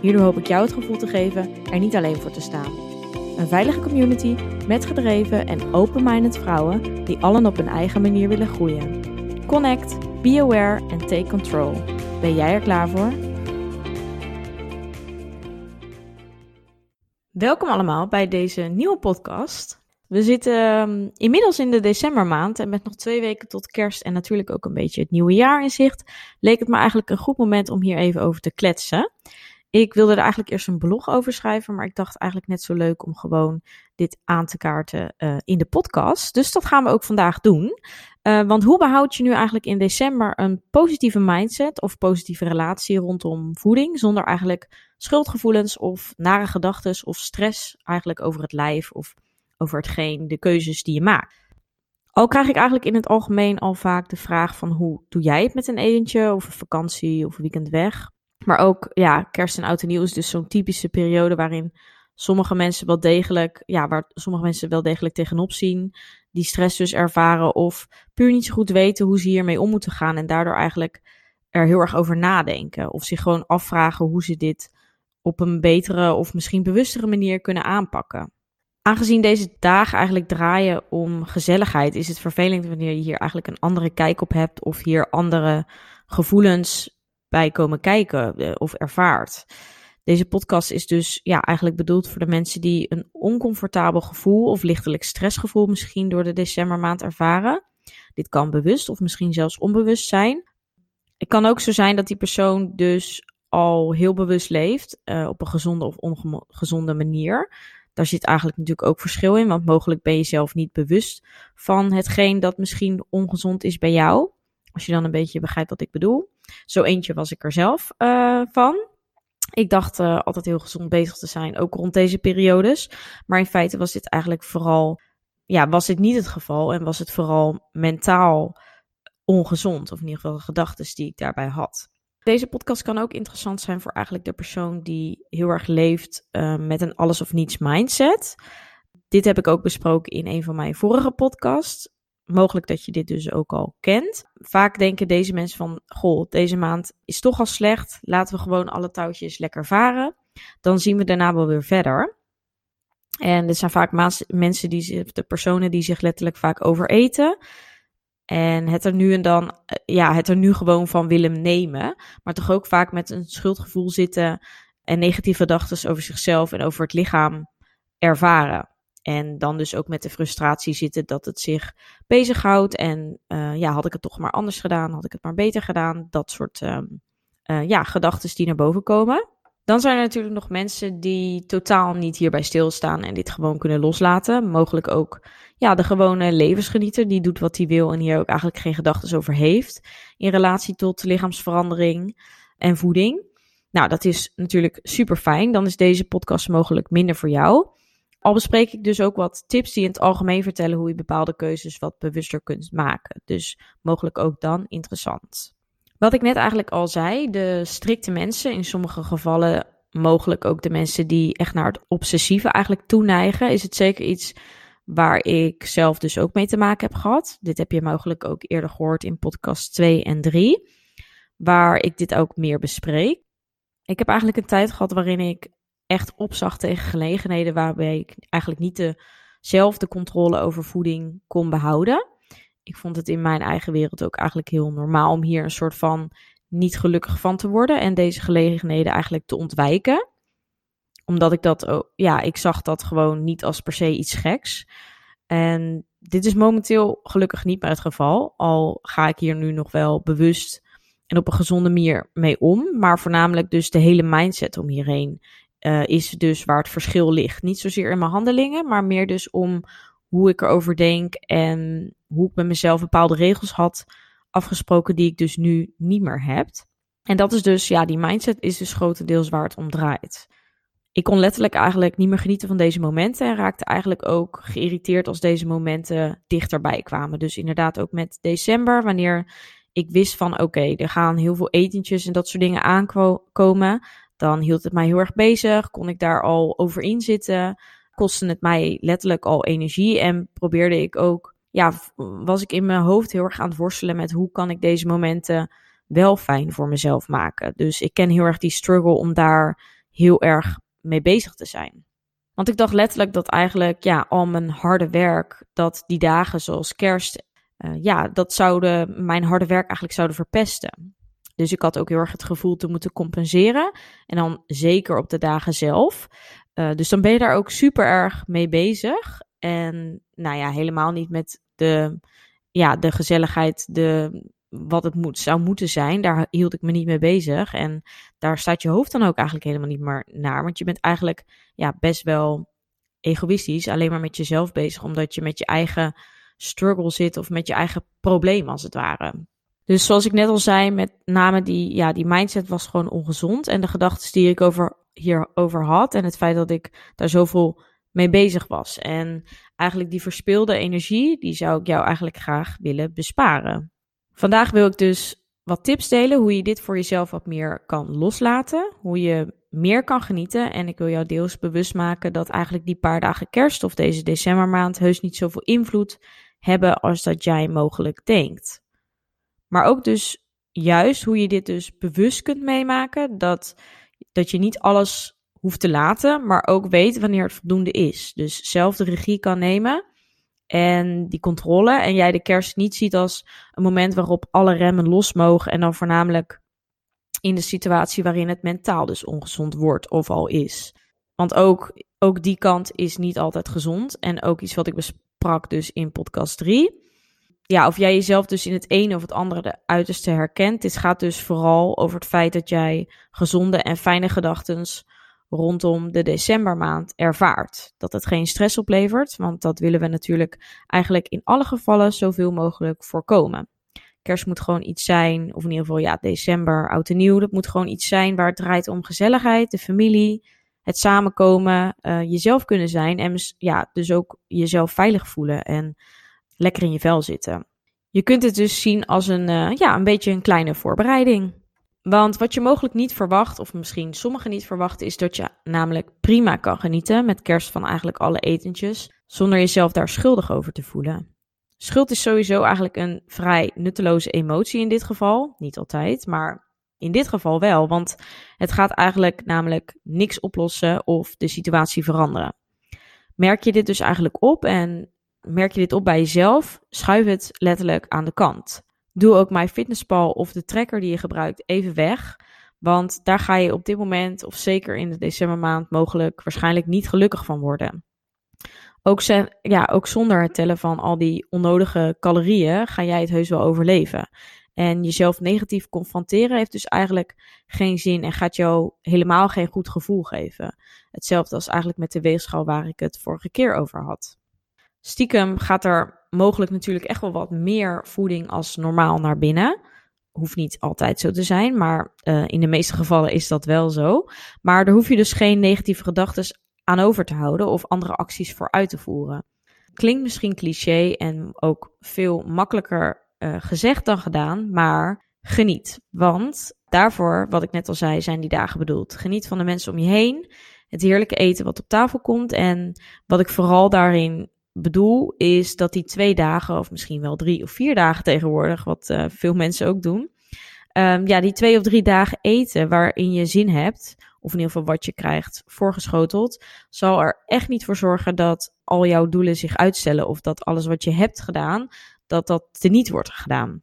Hierdoor hoop ik jou het gevoel te geven er niet alleen voor te staan. Een veilige community met gedreven en open-minded vrouwen die allen op hun eigen manier willen groeien. Connect, be aware en take control. Ben jij er klaar voor? Welkom allemaal bij deze nieuwe podcast. We zitten um, inmiddels in de decembermaand en met nog twee weken tot kerst en natuurlijk ook een beetje het nieuwe jaar in zicht, leek het me eigenlijk een goed moment om hier even over te kletsen. Ik wilde er eigenlijk eerst een blog over schrijven, maar ik dacht eigenlijk net zo leuk om gewoon dit aan te kaarten uh, in de podcast. Dus dat gaan we ook vandaag doen. Uh, want hoe behoud je nu eigenlijk in december een positieve mindset of positieve relatie rondom voeding, zonder eigenlijk schuldgevoelens of nare gedachten of stress eigenlijk over het lijf of over hetgeen, de keuzes die je maakt. Al krijg ik eigenlijk in het algemeen al vaak de vraag van hoe doe jij het met een etentje of een vakantie of een weekend weg? Maar ook, ja, kerst en oud en nieuw is dus zo'n typische periode waarin sommige mensen wel degelijk, ja, waar sommige mensen wel degelijk tegenop zien, die stress dus ervaren of puur niet zo goed weten hoe ze hiermee om moeten gaan en daardoor eigenlijk er heel erg over nadenken of zich gewoon afvragen hoe ze dit op een betere of misschien bewustere manier kunnen aanpakken. Aangezien deze dagen eigenlijk draaien om gezelligheid, is het vervelend wanneer je hier eigenlijk een andere kijk op hebt of hier andere gevoelens bij komen kijken eh, of ervaart. Deze podcast is dus ja, eigenlijk bedoeld voor de mensen die een oncomfortabel gevoel of lichtelijk stressgevoel misschien door de decembermaand ervaren. Dit kan bewust of misschien zelfs onbewust zijn. Het kan ook zo zijn dat die persoon dus al heel bewust leeft uh, op een gezonde of ongezonde manier. Daar zit eigenlijk natuurlijk ook verschil in, want mogelijk ben je zelf niet bewust van hetgeen dat misschien ongezond is bij jou. Als je dan een beetje begrijpt wat ik bedoel. Zo eentje was ik er zelf uh, van. Ik dacht uh, altijd heel gezond bezig te zijn, ook rond deze periodes. Maar in feite was dit eigenlijk vooral, ja, was dit niet het geval en was het vooral mentaal ongezond. Of in ieder geval de gedachten die ik daarbij had. Deze podcast kan ook interessant zijn voor eigenlijk de persoon die heel erg leeft uh, met een alles of niets mindset. Dit heb ik ook besproken in een van mijn vorige podcasts mogelijk dat je dit dus ook al kent. Vaak denken deze mensen van, goh, deze maand is toch al slecht. Laten we gewoon alle touwtjes lekker varen. Dan zien we daarna wel weer verder. En dit zijn vaak mensen die, de personen die zich letterlijk vaak overeten. En het er nu en dan, eh, ja, het er nu gewoon van willen nemen. Maar toch ook vaak met een schuldgevoel zitten en negatieve gedachten over zichzelf en over het lichaam ervaren. En dan dus ook met de frustratie zitten dat het zich bezighoudt. En uh, ja, had ik het toch maar anders gedaan? Had ik het maar beter gedaan? Dat soort um, ja, gedachten die naar boven komen. Dan zijn er natuurlijk nog mensen die totaal niet hierbij stilstaan en dit gewoon kunnen loslaten. Mogelijk ook ja, de gewone levensgenieter, die doet wat hij wil en hier ook eigenlijk geen gedachten over heeft. In relatie tot lichaamsverandering en voeding. Nou, dat is natuurlijk super fijn. Dan is deze podcast mogelijk minder voor jou. Al bespreek ik dus ook wat tips die in het algemeen vertellen hoe je bepaalde keuzes wat bewuster kunt maken. Dus mogelijk ook dan interessant. Wat ik net eigenlijk al zei, de strikte mensen, in sommige gevallen mogelijk ook de mensen die echt naar het obsessieve eigenlijk toeneigen, is het zeker iets waar ik zelf dus ook mee te maken heb gehad. Dit heb je mogelijk ook eerder gehoord in podcast 2 en 3, waar ik dit ook meer bespreek. Ik heb eigenlijk een tijd gehad waarin ik echt opzag tegen gelegenheden waarbij ik eigenlijk niet dezelfde controle over voeding kon behouden. Ik vond het in mijn eigen wereld ook eigenlijk heel normaal om hier een soort van niet gelukkig van te worden en deze gelegenheden eigenlijk te ontwijken. Omdat ik dat, ja, ik zag dat gewoon niet als per se iets geks. En dit is momenteel gelukkig niet meer het geval. Al ga ik hier nu nog wel bewust en op een gezonde manier mee om. Maar voornamelijk dus de hele mindset om hierheen uh, is dus waar het verschil ligt. Niet zozeer in mijn handelingen, maar meer dus om hoe ik erover denk en hoe ik met mezelf bepaalde regels had afgesproken die ik dus nu niet meer heb. En dat is dus, ja, die mindset is dus grotendeels waar het om draait. Ik kon letterlijk eigenlijk niet meer genieten van deze momenten en raakte eigenlijk ook geïrriteerd als deze momenten dichterbij kwamen. Dus inderdaad ook met december, wanneer ik wist van oké, er gaan heel veel etentjes en dat soort dingen aankomen. Dan hield het mij heel erg bezig, kon ik daar al over in zitten, kostte het mij letterlijk al energie en probeerde ik ook, ja, was ik in mijn hoofd heel erg aan het worstelen met hoe kan ik deze momenten wel fijn voor mezelf maken. Dus ik ken heel erg die struggle om daar heel erg mee bezig te zijn. Want ik dacht letterlijk dat eigenlijk, ja, al mijn harde werk, dat die dagen zoals kerst, uh, ja, dat zouden mijn harde werk eigenlijk zouden verpesten. Dus ik had ook heel erg het gevoel te moeten compenseren. En dan zeker op de dagen zelf. Uh, dus dan ben je daar ook super erg mee bezig. En nou ja, helemaal niet met de, ja, de gezelligheid, de, wat het moet, zou moeten zijn. Daar hield ik me niet mee bezig. En daar staat je hoofd dan ook eigenlijk helemaal niet meer naar. Want je bent eigenlijk ja, best wel egoïstisch, alleen maar met jezelf bezig, omdat je met je eigen struggle zit of met je eigen probleem als het ware. Dus zoals ik net al zei, met name die, ja, die mindset was gewoon ongezond. En de gedachten die ik over, hierover had en het feit dat ik daar zoveel mee bezig was. En eigenlijk die verspilde energie, die zou ik jou eigenlijk graag willen besparen. Vandaag wil ik dus wat tips delen hoe je dit voor jezelf wat meer kan loslaten, hoe je meer kan genieten. En ik wil jou deels bewust maken dat eigenlijk die paar dagen kerst of deze decembermaand heus niet zoveel invloed hebben als dat jij mogelijk denkt. Maar ook dus juist hoe je dit dus bewust kunt meemaken, dat, dat je niet alles hoeft te laten, maar ook weet wanneer het voldoende is. Dus zelf de regie kan nemen en die controle. En jij de kerst niet ziet als een moment waarop alle remmen los mogen. En dan voornamelijk in de situatie waarin het mentaal dus ongezond wordt of al is. Want ook, ook die kant is niet altijd gezond. En ook iets wat ik besprak dus in podcast 3. Ja, of jij jezelf dus in het ene of het andere de uiterste herkent. Dit gaat dus vooral over het feit dat jij gezonde en fijne gedachten rondom de decembermaand ervaart. Dat het geen stress oplevert, want dat willen we natuurlijk eigenlijk in alle gevallen zoveel mogelijk voorkomen. Kerst moet gewoon iets zijn, of in ieder geval ja, december, oud en nieuw. Dat moet gewoon iets zijn waar het draait om gezelligheid, de familie, het samenkomen, uh, jezelf kunnen zijn en ja, dus ook jezelf veilig voelen en lekker in je vel zitten. Je kunt het dus zien als een, uh, ja, een beetje een kleine voorbereiding. Want wat je mogelijk niet verwacht, of misschien sommigen niet verwachten, is dat je namelijk prima kan genieten met kerst van eigenlijk alle etentjes, zonder jezelf daar schuldig over te voelen. Schuld is sowieso eigenlijk een vrij nutteloze emotie in dit geval. Niet altijd, maar in dit geval wel, want het gaat eigenlijk namelijk niks oplossen of de situatie veranderen. Merk je dit dus eigenlijk op en merk je dit op bij jezelf, schuif het letterlijk aan de kant. Doe ook MyFitnessPal of de tracker die je gebruikt even weg. Want daar ga je op dit moment, of zeker in de decembermaand, mogelijk waarschijnlijk niet gelukkig van worden. Ook, ja, ook zonder het tellen van al die onnodige calorieën ga jij het heus wel overleven. En jezelf negatief confronteren heeft dus eigenlijk geen zin en gaat jou helemaal geen goed gevoel geven. Hetzelfde als eigenlijk met de weegschaal waar ik het vorige keer over had. Stiekem gaat er mogelijk natuurlijk echt wel wat meer voeding als normaal naar binnen. Hoeft niet altijd zo te zijn, maar uh, in de meeste gevallen is dat wel zo. Maar daar hoef je dus geen negatieve gedachten aan over te houden of andere acties voor uit te voeren. Klinkt misschien cliché en ook veel makkelijker uh, gezegd dan gedaan, maar geniet. Want daarvoor, wat ik net al zei, zijn die dagen bedoeld. Geniet van de mensen om je heen, het heerlijke eten wat op tafel komt en wat ik vooral daarin bedoel, is dat die twee dagen, of misschien wel drie of vier dagen tegenwoordig, wat uh, veel mensen ook doen. Um, ja, die twee of drie dagen eten waarin je zin hebt, of in ieder geval wat je krijgt voorgeschoteld, zal er echt niet voor zorgen dat al jouw doelen zich uitstellen of dat alles wat je hebt gedaan, dat dat teniet wordt gedaan.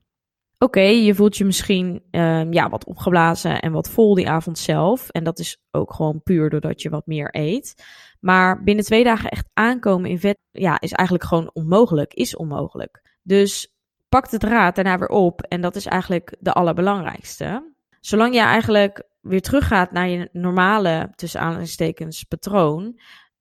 Oké, je voelt je misschien um, ja, wat opgeblazen en wat vol die avond zelf. En dat is ook gewoon puur doordat je wat meer eet. Maar binnen twee dagen echt aankomen in vet, ja, is eigenlijk gewoon onmogelijk. Is onmogelijk. Dus pak de draad daarna weer op. En dat is eigenlijk de allerbelangrijkste. Zolang je eigenlijk weer teruggaat naar je normale, tussen aanhalingstekens, patroon.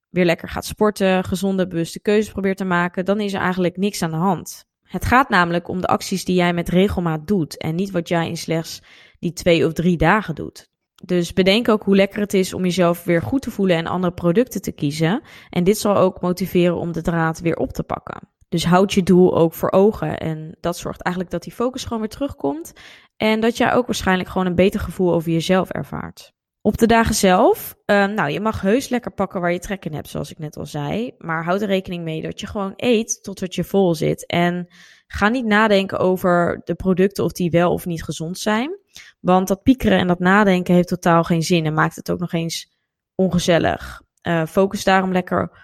Weer lekker gaat sporten, gezonde, bewuste keuzes probeert te maken. Dan is er eigenlijk niks aan de hand. Het gaat namelijk om de acties die jij met regelmaat doet. En niet wat jij in slechts die twee of drie dagen doet. Dus bedenk ook hoe lekker het is om jezelf weer goed te voelen en andere producten te kiezen. En dit zal ook motiveren om de draad weer op te pakken. Dus houd je doel ook voor ogen. En dat zorgt eigenlijk dat die focus gewoon weer terugkomt. En dat jij ook waarschijnlijk gewoon een beter gevoel over jezelf ervaart. Op de dagen zelf, uh, nou, je mag heus lekker pakken waar je trek in hebt, zoals ik net al zei. Maar houd er rekening mee dat je gewoon eet totdat je vol zit. En ga niet nadenken over de producten of die wel of niet gezond zijn. Want dat piekeren en dat nadenken heeft totaal geen zin en maakt het ook nog eens ongezellig. Uh, focus daarom lekker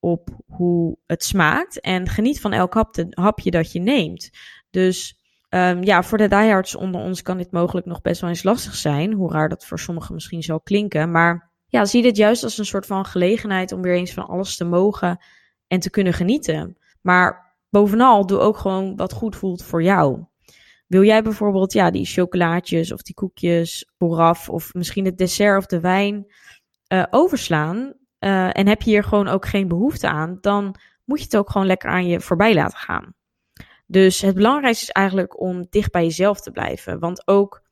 op hoe het smaakt en geniet van elk hapje dat je neemt. Dus Um, ja, voor de diehards onder ons kan dit mogelijk nog best wel eens lastig zijn. Hoe raar dat voor sommigen misschien zal klinken. Maar ja, zie dit juist als een soort van gelegenheid om weer eens van alles te mogen en te kunnen genieten. Maar bovenal, doe ook gewoon wat goed voelt voor jou. Wil jij bijvoorbeeld ja, die chocolaatjes of die koekjes vooraf of misschien het dessert of de wijn uh, overslaan uh, en heb je hier gewoon ook geen behoefte aan, dan moet je het ook gewoon lekker aan je voorbij laten gaan. Dus het belangrijkste is eigenlijk om dicht bij jezelf te blijven. Want ook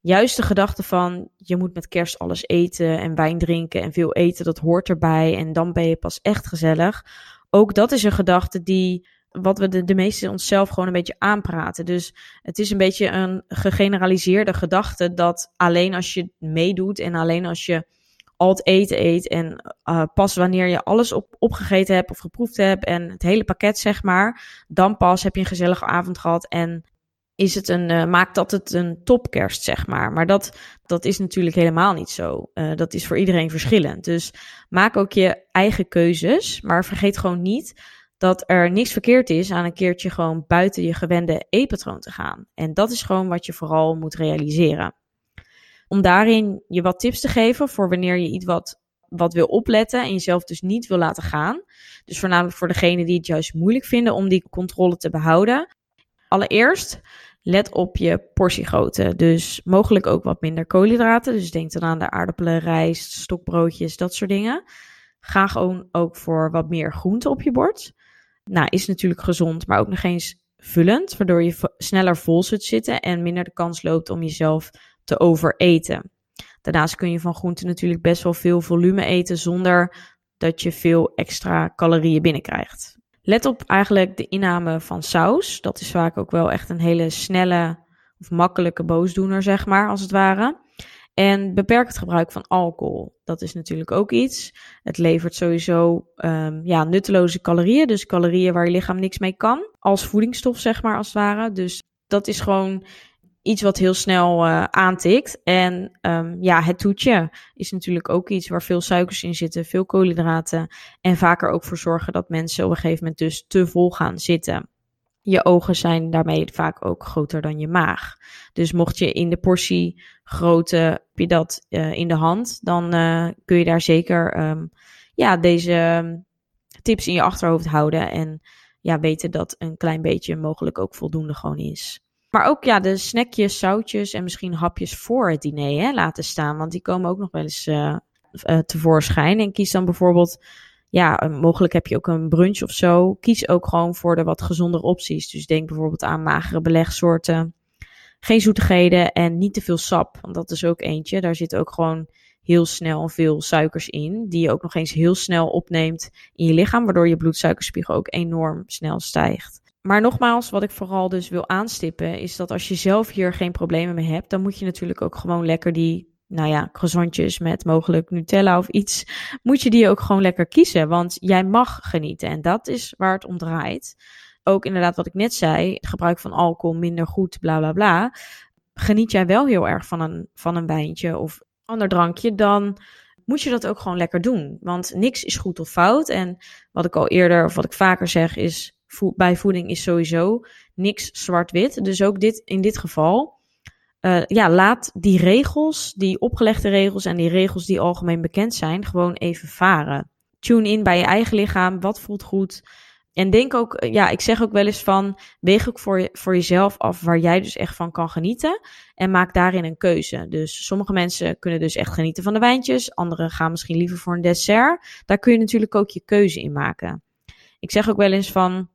juist de gedachte van je moet met kerst alles eten en wijn drinken en veel eten, dat hoort erbij en dan ben je pas echt gezellig. Ook dat is een gedachte die wat we de, de meeste onszelf gewoon een beetje aanpraten. Dus het is een beetje een gegeneraliseerde gedachte dat alleen als je meedoet en alleen als je al het eten eet en uh, pas wanneer je alles op, opgegeten hebt of geproefd hebt en het hele pakket zeg maar, dan pas heb je een gezellige avond gehad en is het een, uh, maakt dat het een topkerst zeg maar. Maar dat, dat is natuurlijk helemaal niet zo. Uh, dat is voor iedereen verschillend. Dus maak ook je eigen keuzes, maar vergeet gewoon niet dat er niks verkeerd is aan een keertje gewoon buiten je gewende eetpatroon te gaan. En dat is gewoon wat je vooral moet realiseren. Om daarin je wat tips te geven voor wanneer je iets wat, wat wil opletten en jezelf dus niet wil laten gaan. Dus voornamelijk voor degenen die het juist moeilijk vinden om die controle te behouden. Allereerst, let op je portiegrootte. Dus mogelijk ook wat minder koolhydraten. Dus denk dan aan de aardappelen, rijst, stokbroodjes, dat soort dingen. Ga gewoon ook voor wat meer groente op je bord. Nou, is natuurlijk gezond, maar ook nog eens vullend, waardoor je sneller vol zult zitten en minder de kans loopt om jezelf te overeten. Daarnaast kun je van groenten natuurlijk best wel veel volume eten zonder dat je veel extra calorieën binnenkrijgt. Let op eigenlijk de inname van saus. Dat is vaak ook wel echt een hele snelle of makkelijke boosdoener, zeg maar, als het ware. En beperk het gebruik van alcohol. Dat is natuurlijk ook iets. Het levert sowieso um, ja, nutteloze calorieën. Dus calorieën waar je lichaam niks mee kan. Als voedingsstof, zeg maar, als het ware. Dus dat is gewoon iets wat heel snel uh, aantikt. En um, ja, het toetje is natuurlijk ook iets waar veel suikers in zitten, veel koolhydraten. En vaker ook voor zorgen dat mensen op een gegeven moment dus te vol gaan zitten. Je ogen zijn daarmee vaak ook groter dan je maag. Dus mocht je in de portie grootte, heb je dat uh, in de hand, dan uh, kun je daar zeker um, ja, deze tips in je achterhoofd houden. En ja, weten dat een klein beetje mogelijk ook voldoende gewoon is. Maar ook ja, de snackjes, zoutjes en misschien hapjes voor het diner hè, laten staan. Want die komen ook nog wel eens uh, uh, tevoorschijn. En kies dan bijvoorbeeld, ja, mogelijk heb je ook een brunch of zo. Kies ook gewoon voor de wat gezondere opties. Dus denk bijvoorbeeld aan magere belegsoorten. Geen zoetigheden en niet te veel sap. Want dat is ook eentje. Daar zit ook gewoon heel snel veel suikers in. Die je ook nog eens heel snel opneemt in je lichaam. Waardoor je bloedsuikerspiegel ook enorm snel stijgt. Maar nogmaals, wat ik vooral dus wil aanstippen, is dat als je zelf hier geen problemen mee hebt, dan moet je natuurlijk ook gewoon lekker die, nou ja, croissantjes met mogelijk Nutella of iets, moet je die ook gewoon lekker kiezen. Want jij mag genieten en dat is waar het om draait. Ook inderdaad wat ik net zei, gebruik van alcohol minder goed, bla bla bla. Geniet jij wel heel erg van een, van een wijntje of ander drankje, dan moet je dat ook gewoon lekker doen. Want niks is goed of fout. En wat ik al eerder, of wat ik vaker zeg, is bij voeding is sowieso niks zwart-wit. Dus ook dit, in dit geval, uh, ja, laat die regels, die opgelegde regels en die regels die algemeen bekend zijn, gewoon even varen. Tune in bij je eigen lichaam. Wat voelt goed? En denk ook, eh, ja, ik zeg ook wel eens van, weeg ook voor, je, voor jezelf af waar jij dus echt van kan genieten. En maak daarin een keuze. Dus sommige mensen kunnen dus echt genieten van de wijntjes. Anderen gaan misschien liever voor een dessert. Daar kun je natuurlijk ook je keuze in maken. Ik zeg ook wel eens van,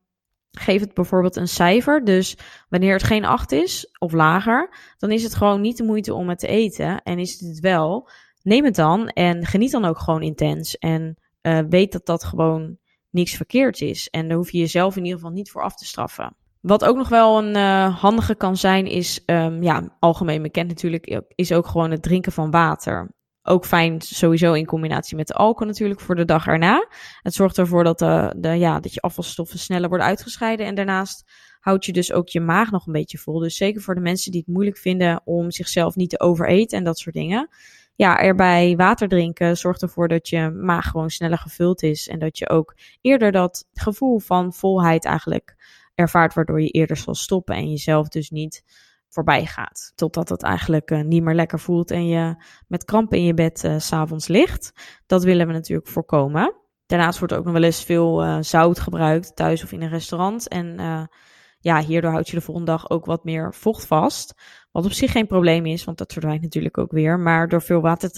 geef het bijvoorbeeld een cijfer. Dus wanneer het geen 8 is of lager, dan is het gewoon niet de moeite om het te eten. En is het wel, neem het dan en geniet dan ook gewoon intens. En uh, weet dat dat gewoon niks verkeerd is. En daar hoef je jezelf in ieder geval niet voor af te straffen. Wat ook nog wel een uh, handige kan zijn, is um, ja, algemeen bekend natuurlijk, is ook gewoon het drinken van water. Ook fijn sowieso in combinatie met de alcohol natuurlijk voor de dag erna. Het zorgt ervoor dat, de, de, ja, dat je afvalstoffen sneller worden uitgescheiden. En daarnaast houdt je dus ook je maag nog een beetje vol. Dus zeker voor de mensen die het moeilijk vinden om zichzelf niet te overeten en dat soort dingen. Ja, erbij water drinken zorgt ervoor dat je maag gewoon sneller gevuld is. En dat je ook eerder dat gevoel van volheid eigenlijk ervaart, waardoor je eerder zal stoppen en jezelf dus niet voorbij gaat. Totdat het eigenlijk uh, niet meer lekker voelt en je met krampen in je bed uh, s'avonds ligt. Dat willen we natuurlijk voorkomen. Daarnaast wordt ook nog wel eens veel uh, zout gebruikt, thuis of in een restaurant. En ja, hierdoor houd je de volgende dag ook wat meer vocht vast. Wat op zich geen probleem is, want dat verdwijnt natuurlijk ook weer. Maar door veel water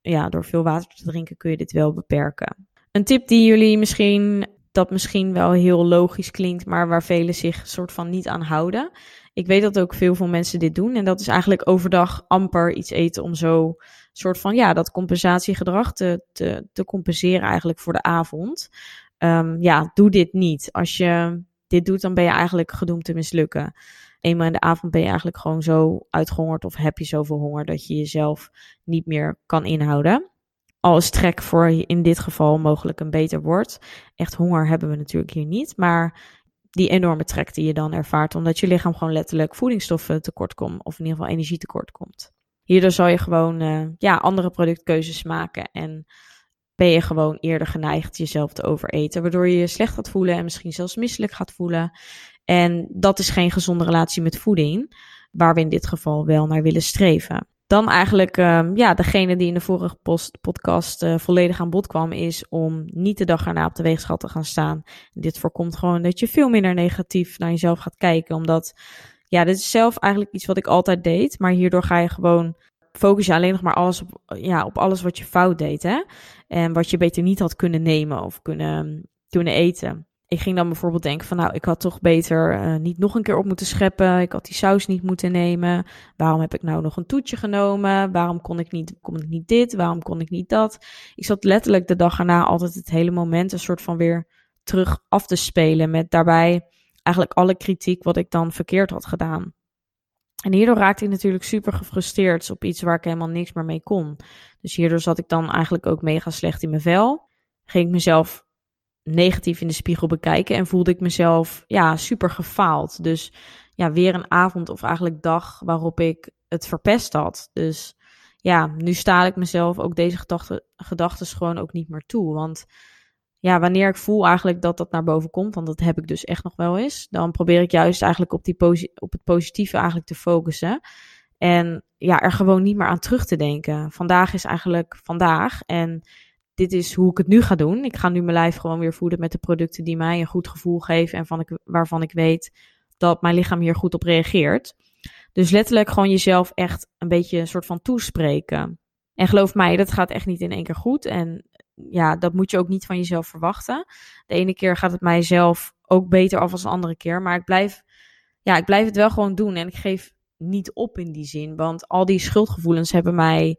ja, door veel water te drinken kun je dit wel beperken. Een tip die jullie misschien, dat misschien wel heel logisch klinkt, maar waar velen zich soort van niet aan houden, ik weet dat ook veel veel mensen dit doen. En dat is eigenlijk overdag amper iets eten om zo soort van, ja, dat compensatiegedrag te, te, compenseren eigenlijk voor de avond. Um, ja, doe dit niet. Als je dit doet, dan ben je eigenlijk gedoemd te mislukken. Eenmaal in de avond ben je eigenlijk gewoon zo uitgehongerd of heb je zoveel honger dat je jezelf niet meer kan inhouden. Al is trek voor in dit geval mogelijk een beter woord. Echt honger hebben we natuurlijk hier niet, maar die enorme trek die je dan ervaart, omdat je lichaam gewoon letterlijk voedingsstoffen tekort komt, of in ieder geval energie tekort komt. Hierdoor zal je gewoon uh, ja, andere productkeuzes maken en ben je gewoon eerder geneigd jezelf te overeten, waardoor je je slecht gaat voelen en misschien zelfs misselijk gaat voelen. En dat is geen gezonde relatie met voeding, waar we in dit geval wel naar willen streven. Dan eigenlijk, um, ja, degene die in de vorige post, podcast uh, volledig aan bod kwam, is om niet de dag erna op de weegschaal te gaan staan. dit voorkomt gewoon dat je veel minder negatief naar jezelf gaat kijken, omdat, ja, dit is zelf eigenlijk iets wat ik altijd deed, maar hierdoor ga je gewoon focus je alleen nog maar alles op, ja, op alles wat je fout deed, hè. En wat je beter niet had kunnen nemen of kunnen, kunnen eten ik ging dan bijvoorbeeld denken van nou, ik had toch beter uh, niet nog een keer op moeten scheppen. Ik had die saus niet moeten nemen. Waarom heb ik nou nog een toetje genomen? Waarom kon ik niet, kon ik niet dit? Waarom kon ik niet dat? Ik zat letterlijk de dag erna altijd het hele moment een soort van weer terug af te spelen. Met daarbij eigenlijk alle kritiek wat ik dan verkeerd had gedaan. En hierdoor raakte ik natuurlijk super gefrustreerd op iets waar ik helemaal niks meer mee kon. Dus hierdoor zat ik dan eigenlijk ook mega slecht in mijn vel. Ging ik mezelf negatief in de spiegel bekijken en voelde ik mezelf ja, super gefaald. Dus ja, weer een avond of eigenlijk dag waarop ik het verpest had. Dus ja, nu sta ik mezelf ook deze gedachten gewoon ook niet meer toe. Want ja, wanneer ik voel eigenlijk dat dat naar boven komt, want dat heb ik dus echt nog wel eens, dan probeer ik juist eigenlijk op, die op het positieve eigenlijk te focussen. En ja, er gewoon niet meer aan terug te denken. Vandaag is eigenlijk vandaag. En dit is hoe ik het nu ga doen. Ik ga nu mijn lijf gewoon weer voeden met de producten die mij een goed gevoel geven en van ik, waarvan ik weet dat mijn lichaam hier goed op reageert. Dus letterlijk gewoon jezelf echt een beetje een soort van toespreken. En geloof mij, dat gaat echt niet in één keer goed. En ja, dat moet je ook niet van jezelf verwachten. De ene keer gaat het mijzelf ook beter af als de andere keer. Maar ik blijf, ja, ik blijf het wel gewoon doen. En ik geef niet op in die zin. Want al die schuldgevoelens hebben mij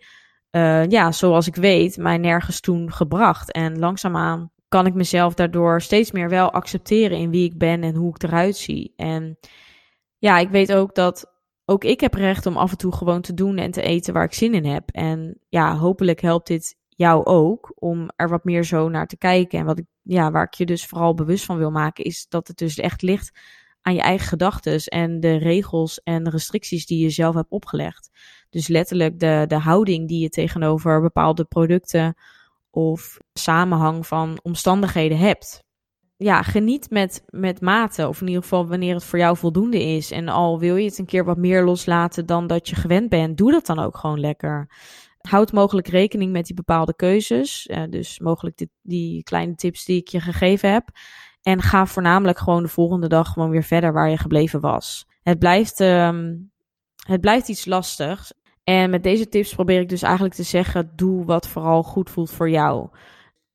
uh, ja, zoals ik weet, mij nergens toen gebracht. En langzaamaan kan ik mezelf daardoor steeds meer wel accepteren in wie ik ben en hoe ik eruit zie. En ja, ik weet ook dat ook ik heb recht om af en toe gewoon te doen en te eten waar ik zin in heb. En ja, hopelijk helpt dit jou ook om er wat meer zo naar te kijken. En wat ik, ja, waar ik je dus vooral bewust van wil maken, is dat het dus echt ligt aan je eigen gedachten en de regels en restricties die je zelf hebt opgelegd. Dus letterlijk de, de houding die je tegenover bepaalde producten of samenhang van omstandigheden hebt. Ja, geniet met, met mate, of in ieder geval wanneer het voor jou voldoende is. En al wil je het een keer wat meer loslaten dan dat je gewend bent, doe dat dan ook gewoon lekker. Houd mogelijk rekening met die bepaalde keuzes. Uh, dus mogelijk die kleine tips die ik je gegeven heb. En ga voornamelijk gewoon de volgende dag gewoon weer verder waar je gebleven was. Het blijft, um, het blijft iets lastigs. En met deze tips probeer ik dus eigenlijk te zeggen: doe wat vooral goed voelt voor jou.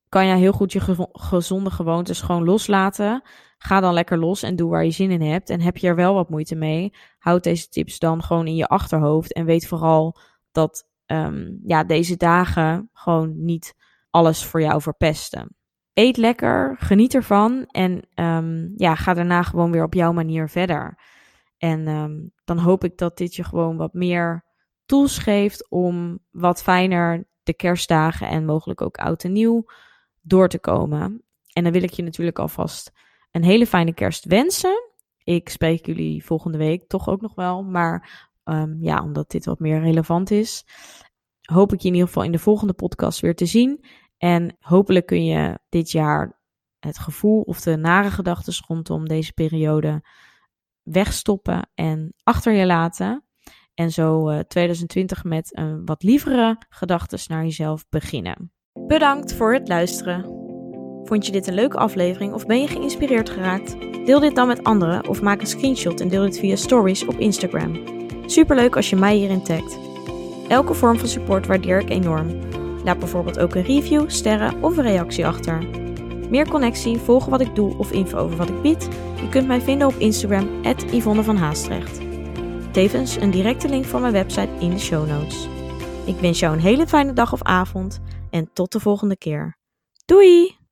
kan je heel goed je gezonde gewoontes gewoon loslaten. Ga dan lekker los en doe waar je zin in hebt. En heb je er wel wat moeite mee, houd deze tips dan gewoon in je achterhoofd. En weet vooral dat ehm, ja, deze dagen gewoon niet alles voor jou verpesten. Eet lekker, geniet ervan en um, ja, ga daarna gewoon weer op jouw manier verder. En um, dan hoop ik dat dit je gewoon wat meer tools geeft om wat fijner de kerstdagen en mogelijk ook oud en nieuw door te komen. En dan wil ik je natuurlijk alvast een hele fijne kerst wensen. Ik spreek jullie volgende week toch ook nog wel, maar um, ja, omdat dit wat meer relevant is, hoop ik je in ieder geval in de volgende podcast weer te zien. En hopelijk kun je dit jaar het gevoel of de nare gedachten rondom deze periode wegstoppen en achter je laten. En zo uh, eh, 2020 met een wat lievere gedachten naar jezelf beginnen. Bedankt voor het luisteren. Vond je dit een leuke aflevering of ben je geïnspireerd geraakt? Deel dit dan met anderen of maak een screenshot en deel dit via stories op Instagram. Superleuk als je mij hierin tagt. Elke vorm van support waardeer ik enorm. Laat bijvoorbeeld ook een review, sterren of een reactie achter. Meer connectie, volgen wat ik doe of info over wat ik bied? Je kunt mij vinden op Instagram, Yvonne van Haastrecht. Tevens een directe link van mijn website in de show notes. Ik wens jou een hele fijne dag of avond en tot de volgende keer. Doei!